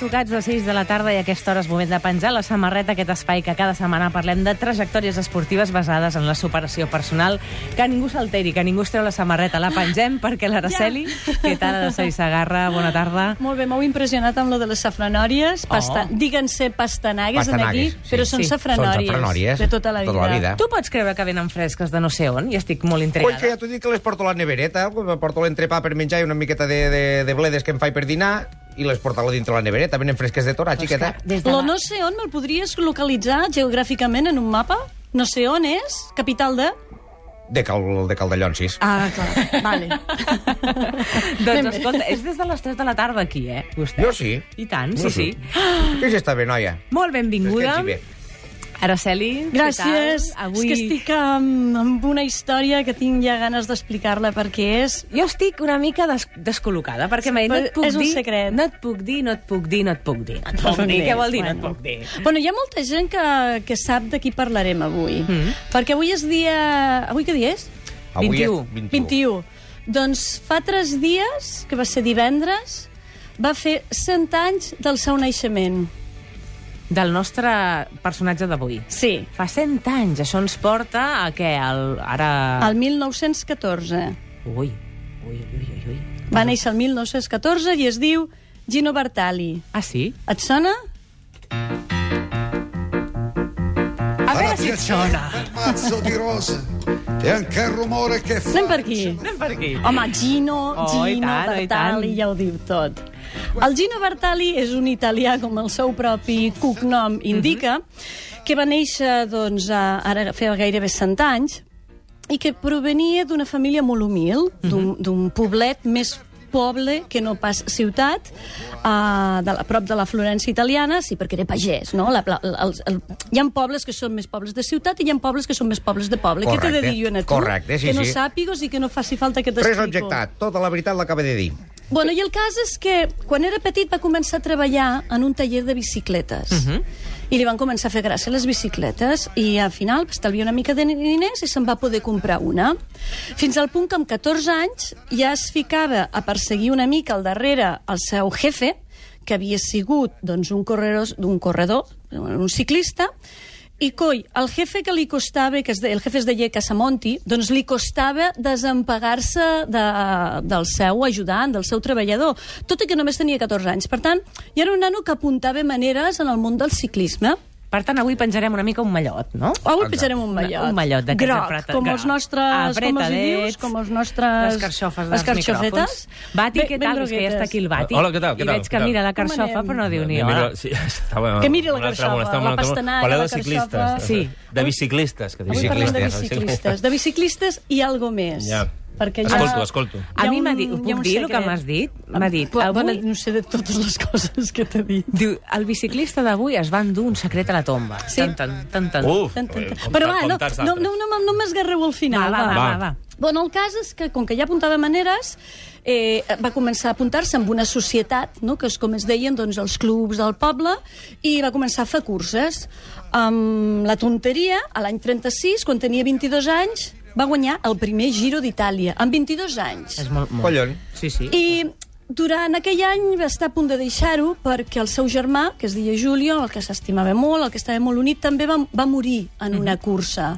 tocats de 6 de la tarda i a aquesta hora és moment de penjar la samarreta, aquest espai que cada setmana parlem de trajectòries esportives basades en la superació personal. Que ningú s'alteri, que ningú es treu la samarreta. La pengem perquè l'Araceli, ja. què tal, Araceli Sagarra? Bona tarda. Molt bé, m'heu impressionat amb lo de les safranòries. Pasta... Oh. Díganse pastanagues, en aquí, Pastanagues, sí. però són Sí. safranòries. Són safranòries, De tota la vida. tota la vida. Tu pots creure que venen fresques de no sé on? I estic molt Oi, intrigada. que ja t'ho dic que les porto a la nevereta, porto l'entrepà per menjar i una miqueta de, de, de bledes que em faig per dinar i les porto a dintre la nevereta, venen fresques de Torà, xiqueta. Des de Lo la... no sé on me'l podries localitzar geogràficament en un mapa? No sé on és, capital de... De, cal, de Caldellonsis. Ah, clar, vale. Doncs escolta, és des de les 3 de la tarda aquí, eh, vostè? Jo sí. I tant, sí, Jo sí. Què ja està bé, noia? Molt benvinguda. Bé. Araceli, què Gràcies. tal? Avui... És que estic amb, amb una història que tinc ja ganes d'explicar-la perquè és... Jo estic una mica des descol·locada, perquè m'ha dit, no et puc és un dir, secret. no et puc dir, no et puc dir, no et puc dir. No et puc dir, què vol dir, no et puc dir? Bueno, hi ha molta gent que, que sap de qui parlarem avui. Mm. Perquè avui és dia... Avui què dia és? Avui 21. és 21. 21. Doncs fa tres dies, que va ser divendres, va fer 100 anys del seu naixement. Del nostre personatge d'avui. Sí, Fa 100 anys, això ens porta a què? El, ara... el 1914. Ui, ui, ui, ui, ui. Va néixer el 1914 i es diu Gino Bartali. Ah, sí? Et sona? A veure si et sona. mazzo di rose e anche il rumore che fa. Anem per aquí. Anem per aquí. Home, Gino, Oh, Gino, i tant, Bartali, ja ho diu tot. El Gino Bartali és un italià, com el seu propi cognom indica, que va néixer, doncs, a, ara feia gairebé 100 anys, i que provenia d'una família molt humil, d'un d'un poblet més poble que no pas ciutat, uh, de la, prop de la Florència italiana, sí, perquè era pagès, no? La, la, el, el, hi ha pobles que són més pobles de ciutat i hi ha pobles que són més pobles de poble. Què t'he de Correcte, dir jo a tu? correcte, sí, que no sí. sàpigues i que no faci falta que Res t'explico. objectat. Tota la veritat l'acaba de dir. Bueno, i el cas és que quan era petit va començar a treballar en un taller de bicicletes. Uh -huh. I li van començar a fer gràcia les bicicletes i al final va estalviar una mica de diners i se'n va poder comprar una. Fins al punt que amb 14 anys ja es ficava a perseguir una mica al darrere el seu jefe, que havia sigut doncs, un, corredor, un corredor, un ciclista, i coi, el jefe que li costava, que es de, el jefe es deia Casamonti, doncs li costava desempagar-se de, del seu ajudant, del seu treballador, tot i que només tenia 14 anys. Per tant, i era un nano que apuntava maneres en el món del ciclisme. Per tant, avui penjarem una mica un mallot, no? Avui Exacte. penjarem un mallot. Un mallot d'aquests Groc, apreta- com els nostres... Com els dius? Com els nostres... Les carxofes dels micròfons. Bati, què tal? És que ja està aquí el Bati. Hola, què tal, què I veig que tal? mira la carxofa, però no diu ni hola. mira, sí, estava Que miri la carxofa, la pastanaga, Parleu la de ciclistes. carxofa. Sí. De biciclistes. Que Avui parlem de biciclistes. biciclistes. De biciclistes i algo més. Ja. Perquè ja... Escolto, escolto. A mi m'ha dit, ho puc dir el que m'has dit? M'ha dit, Bo- Bona, avui... no sé de totes les coses que t'ha dit. Diu, el biciclista d'avui es va endur un secret a la tomba. Sí. Tan, tan, tan, tan. Uf, Tant, tant, tant. com- Però va, no, no, no, no, no m'esgarreu al Va, final. va, va, va, va. Bueno, el cas és que, com que ja apuntava maneres, eh, va començar a apuntar-se amb una societat, no? que és com es deien doncs, els clubs del poble, i va començar a fer curses. Amb la tonteria, a l'any 36, quan tenia 22 anys, va guanyar el primer Giro d'Itàlia, amb 22 anys. És molt, molt. Collons. Sí, sí. I durant aquell any va estar a punt de deixar-ho perquè el seu germà, que es deia Julio, el que s'estimava molt, el que estava molt unit, també va, va morir en una cursa.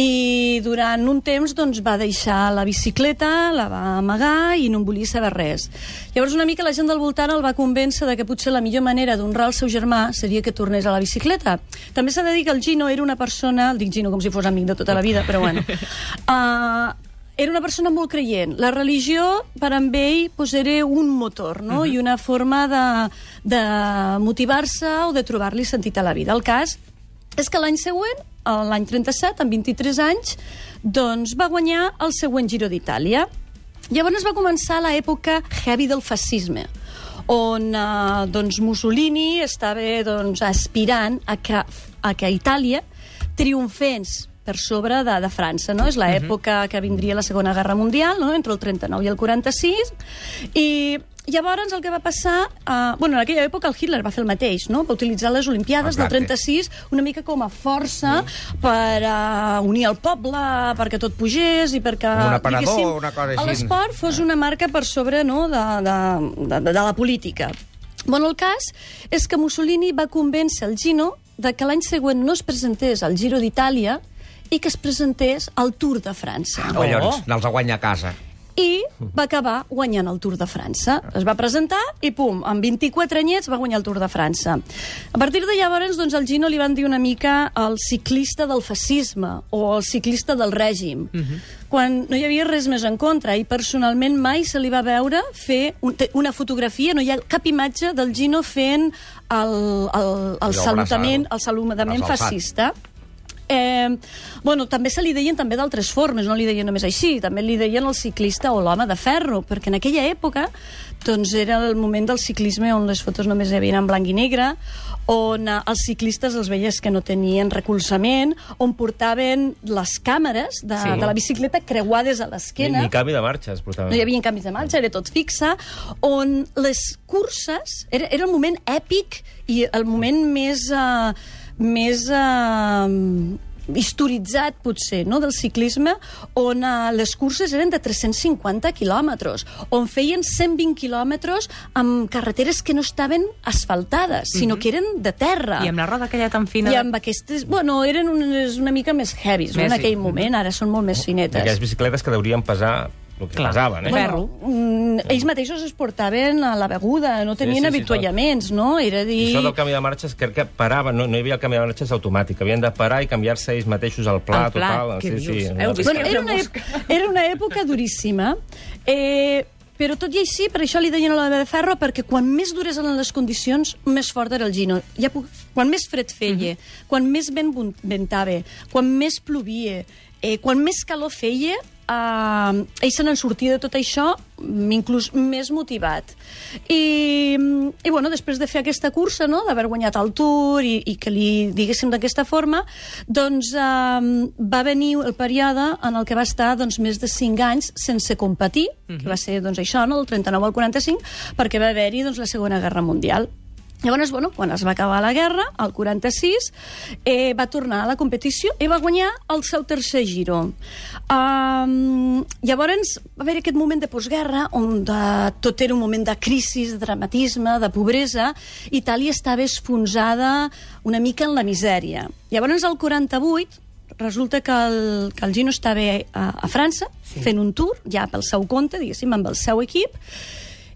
I durant un temps doncs, va deixar la bicicleta, la va amagar i no en volia saber res. Llavors una mica la gent del voltant el va convèncer de que potser la millor manera d'honrar el seu germà seria que tornés a la bicicleta. També s'ha de dir que el Gino era una persona, el dic Gino com si fos amic de tota la vida, però bueno, uh, era una persona molt creient. La religió, per amb ell, pues, era un motor, no? I una forma de, de motivar-se o de trobar-li sentit a la vida. El cas és que l'any següent, a l'any 37, amb 23 anys, doncs va guanyar el següent Giro d'Itàlia. Llavors va començar l'època heavy del fascisme, on eh, doncs Mussolini estava doncs, aspirant a que, a que Itàlia triomfés per sobre de, de França, no? És l'època que vindria la Segona Guerra Mundial, no? entre el 39 i el 46, i llavors el que va passar... Uh, bueno, en aquella època el Hitler va fer el mateix, no? Va utilitzar les Olimpiades del 36 una mica com a força per uh, unir el poble, perquè tot pugés i perquè, un aparador, una cosa així. l'esport fos una marca per sobre no, de, de, de, de la política. Bueno, el cas és que Mussolini va convèncer el Gino de que l'any següent no es presentés al Giro d'Itàlia i que es presentés al Tour de França. Oh. Collons, anals a guanyar a casa. I va acabar guanyant el Tour de França. Es va presentar i, pum, amb 24 anyets va guanyar el Tour de França. A partir de llavors, doncs, al Gino li van dir una mica el ciclista del fascisme o el ciclista del règim, quan no hi havia res més en contra i personalment mai se li va veure fer un, una fotografia, no hi ha cap imatge del Gino fent el, el, el Allò salutament, el salutament Braç alçat. Eh, bueno, també se li deien també d'altres formes, no li deien només així, també li deien el ciclista o l'home de ferro, perquè en aquella època doncs era el moment del ciclisme on les fotos només hi havia en blanc i negre, on eh, els ciclistes els veies que no tenien recolzament, on portaven les càmeres de, Sí. de la bicicleta creuades a Ni, l'esquena. ni canvi de marxes, portava. No hi havia canvis de marxa, era tot fixe, on les curses... Era, era el moment èpic i el moment més... Uh, més uh, historitzat, potser, no?, del ciclisme, on uh, les curses eren de 350 quilòmetres, on feien 120 quilòmetres amb carreteres que no estaven asfaltades, sinó que eren de terra. I amb la roda aquella tan fina... I amb aquestes... Bueno, eren unes, una mica més heavies, no, Més, en aquell moment. Ara són molt més finetes. Aquelles bicicletes que deurien pesar el que Clar. pesaven, eh? Ferro. Mm, ells mateixos es portaven a la beguda, no tenien sí, sí, avituallaments, no? Era I dir... això del canvi de marxes, crec que paraven, no, no hi havia el canvi de marxes automàtic, havien de parar i canviar-se ells mateixos el pla, El pla, total. sí, dius? sí, Heu vist Bueno, era, una època, era una època duríssima. Eh, però tot i així, per això li deien a la de ferro, perquè quan més dures eren les condicions, més fort era el Gino. Ja puc, quan més fred feia, quan més vent ventava, quan més plovia, eh, quan més calor feia, eh, ell se n'en sortia de tot això mm, inclús més motivat. I, i bueno, després de fer aquesta cursa, no?, d'haver guanyat el Tour i, i que li diguéssim d'aquesta forma, doncs eh, va venir el període en el que va estar doncs, més de 5 anys sense competir, que va ser doncs, això, no?, del 39 al 45, perquè va haver-hi doncs, la Segona Guerra Mundial. Llavors, bueno, quan es va acabar la guerra, el 46, eh, va tornar a la competició i va guanyar el seu tercer giro. Um, llavors, va haver aquest moment de postguerra, on de, tot era un moment de crisi, de dramatisme, de pobresa. Itàlia estava esfonsada una mica en la misèria. Llavors, al 48, resulta que el, que el Gino estava a, a França, sí. fent un tour, ja pel seu compte, diguéssim, amb el seu equip,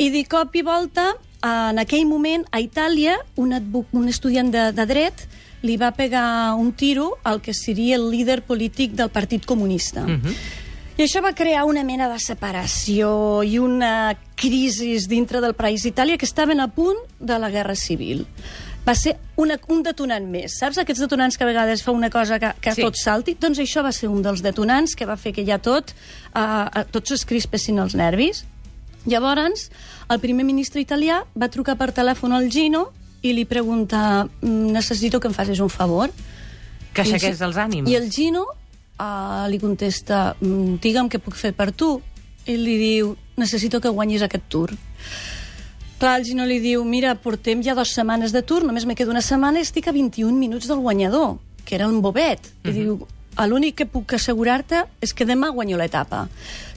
i de cop i volta, en aquell moment, a Itàlia, un, un estudiant de, de dret li va pegar un tiro al que seria el líder polític del Partit Comunista. I això va crear una mena de separació i una crisi dintre del país d'Itàlia que estaven a punt de la guerra civil. Va ser una, un detonant més. Saps aquests detonants que a vegades fa una cosa que, que Sí. tot salti? Doncs això va ser un dels detonants que va fer que ja tot, uh, tots es crispessin els nervis. Llavors, el primer ministre italià va trucar per telèfon al Gino i li pregunta "Mm, necessito que em facis un favor. Que aixequés els ànims. I el Gino uh, li contesta "Mm, digue'm què puc fer per tu. I li diu necessito que guanyis aquest tour. Clar, el Gino li diu, mira, portem ja dues setmanes de tour, només me queda una setmana i estic a 21 minuts del guanyador, que era el Bobet. I diu, l'únic que puc assegurar-te és que demà guanyo l'etapa.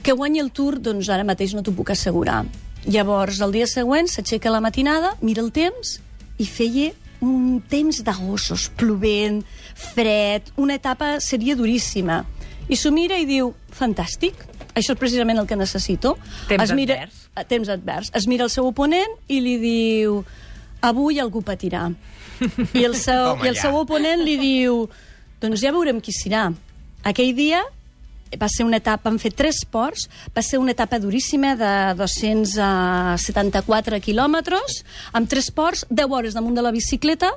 Que guanyi el tour, doncs ara mateix no t'ho puc assegurar. Llavors, el dia següent, s'aixeca la matinada, mira el temps i feia un temps de gossos, plovent, fred, una etapa seria duríssima. I s'ho mira i diu, fantàstic, això és precisament el que necessito. Temps es mira, advers. a temps advers. Es mira el seu oponent i li diu avui algú patirà. I el seu, Toma i el ja. seu oponent li diu doncs ja veurem qui serà. Aquell dia va ser una etapa, han fet tres ports, va ser una etapa duríssima de 274 quilòmetres, amb tres ports, 10 hores damunt de la bicicleta,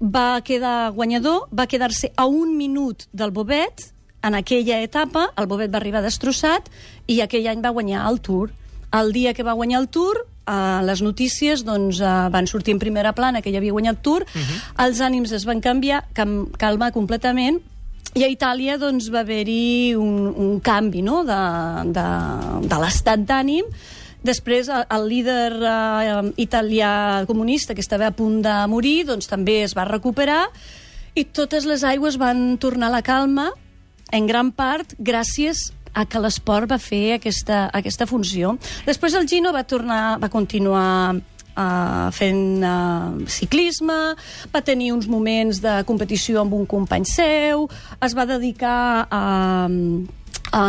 va quedar guanyador, va quedar-se a un minut del Bobet, en aquella etapa, el Bobet va arribar destrossat i aquell any va guanyar el Tour. El dia que va guanyar el Tour, a les notícies doncs, eh, van sortir en primera plana que ja havia guanyat Tour, uh -huh. els ànims es van canviar, cam calmar completament, i a Itàlia doncs, va haver-hi un, un canvi no? de, de, de l'estat d'ànim. Després, el, el líder eh, italià comunista, que estava a punt de morir, doncs, també es va recuperar i totes les aigües van tornar a la calma, en gran part gràcies a que l'esport va fer aquesta, aquesta funció. Després el Gino va tornar, va continuar uh, fent uh, ciclisme, va tenir uns moments de competició amb un company seu, es va dedicar a, a,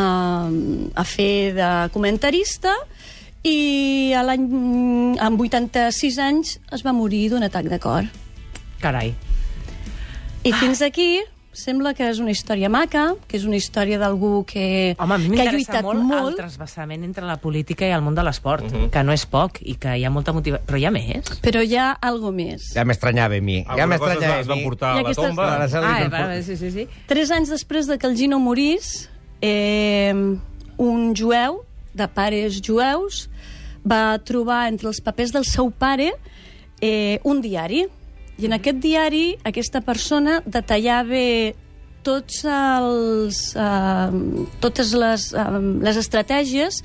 a fer de comentarista i a l'any amb 86 anys es va morir d'un atac de cor. Carai. I fins aquí sembla que és una història maca, que és una història d'algú que, Home, a mi que ha lluitat molt, molt. el trasbassament entre la política i el món de l'esport, que no és poc i que hi ha molta motivació. Però hi ha més? Però hi ha algo més. Ja m'estranyava a mi. Ja Alguna cosa es, m'estranyava va- es a van mi. portar I a la aquestes- tomba. Ah, va, sí, sí, sí. Tres anys després de que el Gino morís, eh, un jueu, de pares jueus, va trobar entre els papers del seu pare eh, un diari. I en aquest diari aquesta persona detallava tots els, eh, totes les, eh, les estratègies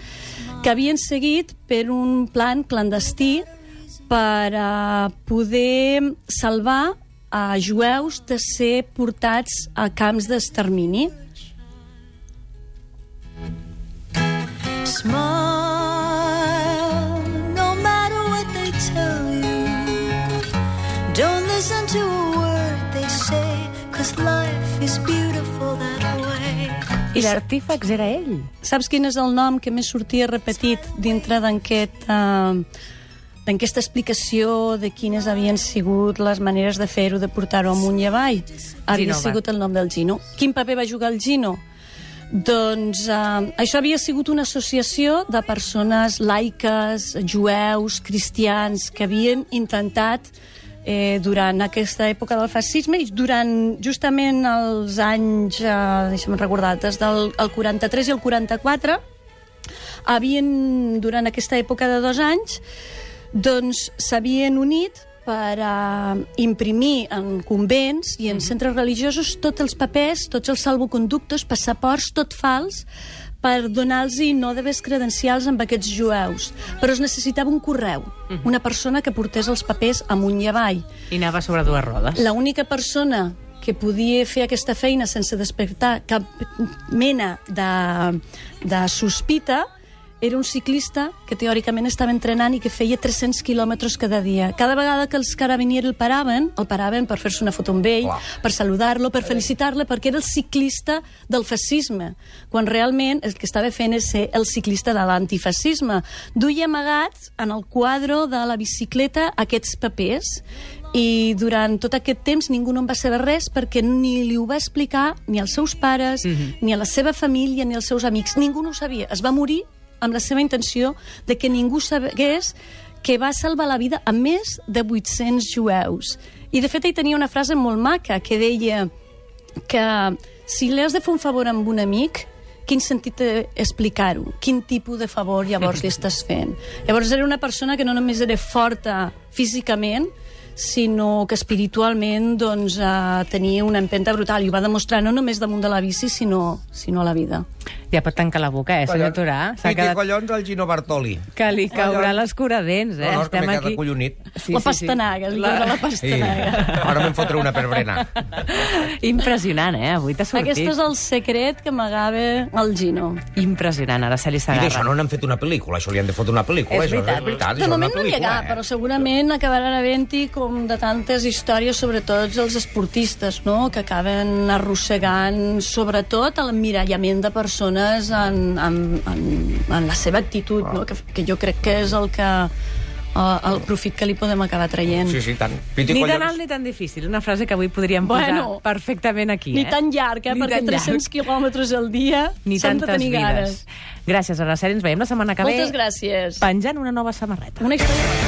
que havien seguit per un plan clandestí per a poder salvar a jueus de ser portats a camps d'extermini. Smile, listen to a word they say, cause life is beautiful that way. I l'artífex era ell. Saps quin és el nom que més sortia repetit dintre d'aquest... Uh, d'aquesta explicació de quines havien sigut les maneres de fer-ho, de portar-ho amunt i avall, havia Gino, va. sigut el nom del Gino. Quin paper va jugar el Gino? Doncs eh, això havia sigut una associació de persones laiques, jueus, cristians, que havien intentat eh, durant aquesta època del fascisme i durant justament els anys, eh, deixa'm recordar, des del el 43 i el 44, havien, durant aquesta època de dos anys, doncs s'havien unit per a imprimir en convents i en centres religiosos tots els papers, tots els salvoconductos, passaports, tot fals, per donar-los noves credencials amb aquests jueus. Però es necessitava un correu, una persona que portés els papers amunt i avall. I anava sobre dues rodes. La única persona que podia fer aquesta feina sense despertar cap mena de, de sospita era un ciclista que teòricament estava entrenant i que feia 300 quilòmetres cada dia. Cada vegada que els carabinieri el paraven, el paraven per fer-se una foto amb ell, Clar. per saludar-lo, per felicitar-lo, perquè era el ciclista del fascisme, quan realment el que estava fent és ser el ciclista de l'antifascisme. Duia amagats en el quadre de la bicicleta aquests papers i durant tot aquest temps ningú no en va saber res perquè ni li ho va explicar ni als seus pares, ni a la seva família, ni als seus amics. Ningú no ho sabia. Es va morir amb la seva intenció de que ningú sabés que va salvar la vida a més de 800 jueus. I, de fet, ell tenia una frase molt maca que deia que si li has de fer un favor amb un amic, quin sentit explicar-ho? Quin tipus de favor llavors li estàs fent? Llavors era una persona que no només era forta físicament, sinó que espiritualment doncs, eh, tenia una empenta brutal i ho va demostrar no només damunt de la bici, sinó, sinó a la vida. Ja pot tancar la boca, eh? S'ha I què quedat... collons el Gino Bartoli? Que li caurà l'escuradents, eh? No, no, és que Estem m'he quedat aquí... acollonit. la pastanaga, li la... la Sí. pastanaga. Ara me'n fotré una per berenar. Impressionant, eh? Avui t'ha sortit. Aquest és el secret que amagava el Gino. Impressionant, Araceli I d'això Sagarra. no n'han fet una pel·lícula, això li han de fotre una pel·lícula. És això, veritat. és veritat. De això és moment no n'hi ha cap, però segurament acabarà havent-hi com de tantes històries, sobretot els esportistes, no?, que acaben arrossegant, sobretot, l'emmirallament de persones en, en, en, en la seva actitud, no?, que, que jo crec que és el que eh, el profit que li podem acabar traient. Sí, sí, tant. Piti Ni tan alt ni tan difícil. Una frase que avui podríem posar Bueno, perfectament aquí, Ni eh? tan llarg, eh? Ni perquè tan llarg. 300 quilòmetres al dia Ni s'han de tenir vides. ganes. Gràcies, Araceli. Ens veiem la setmana que ve. Moltes gràcies. Penjant una nova samarreta. Una història...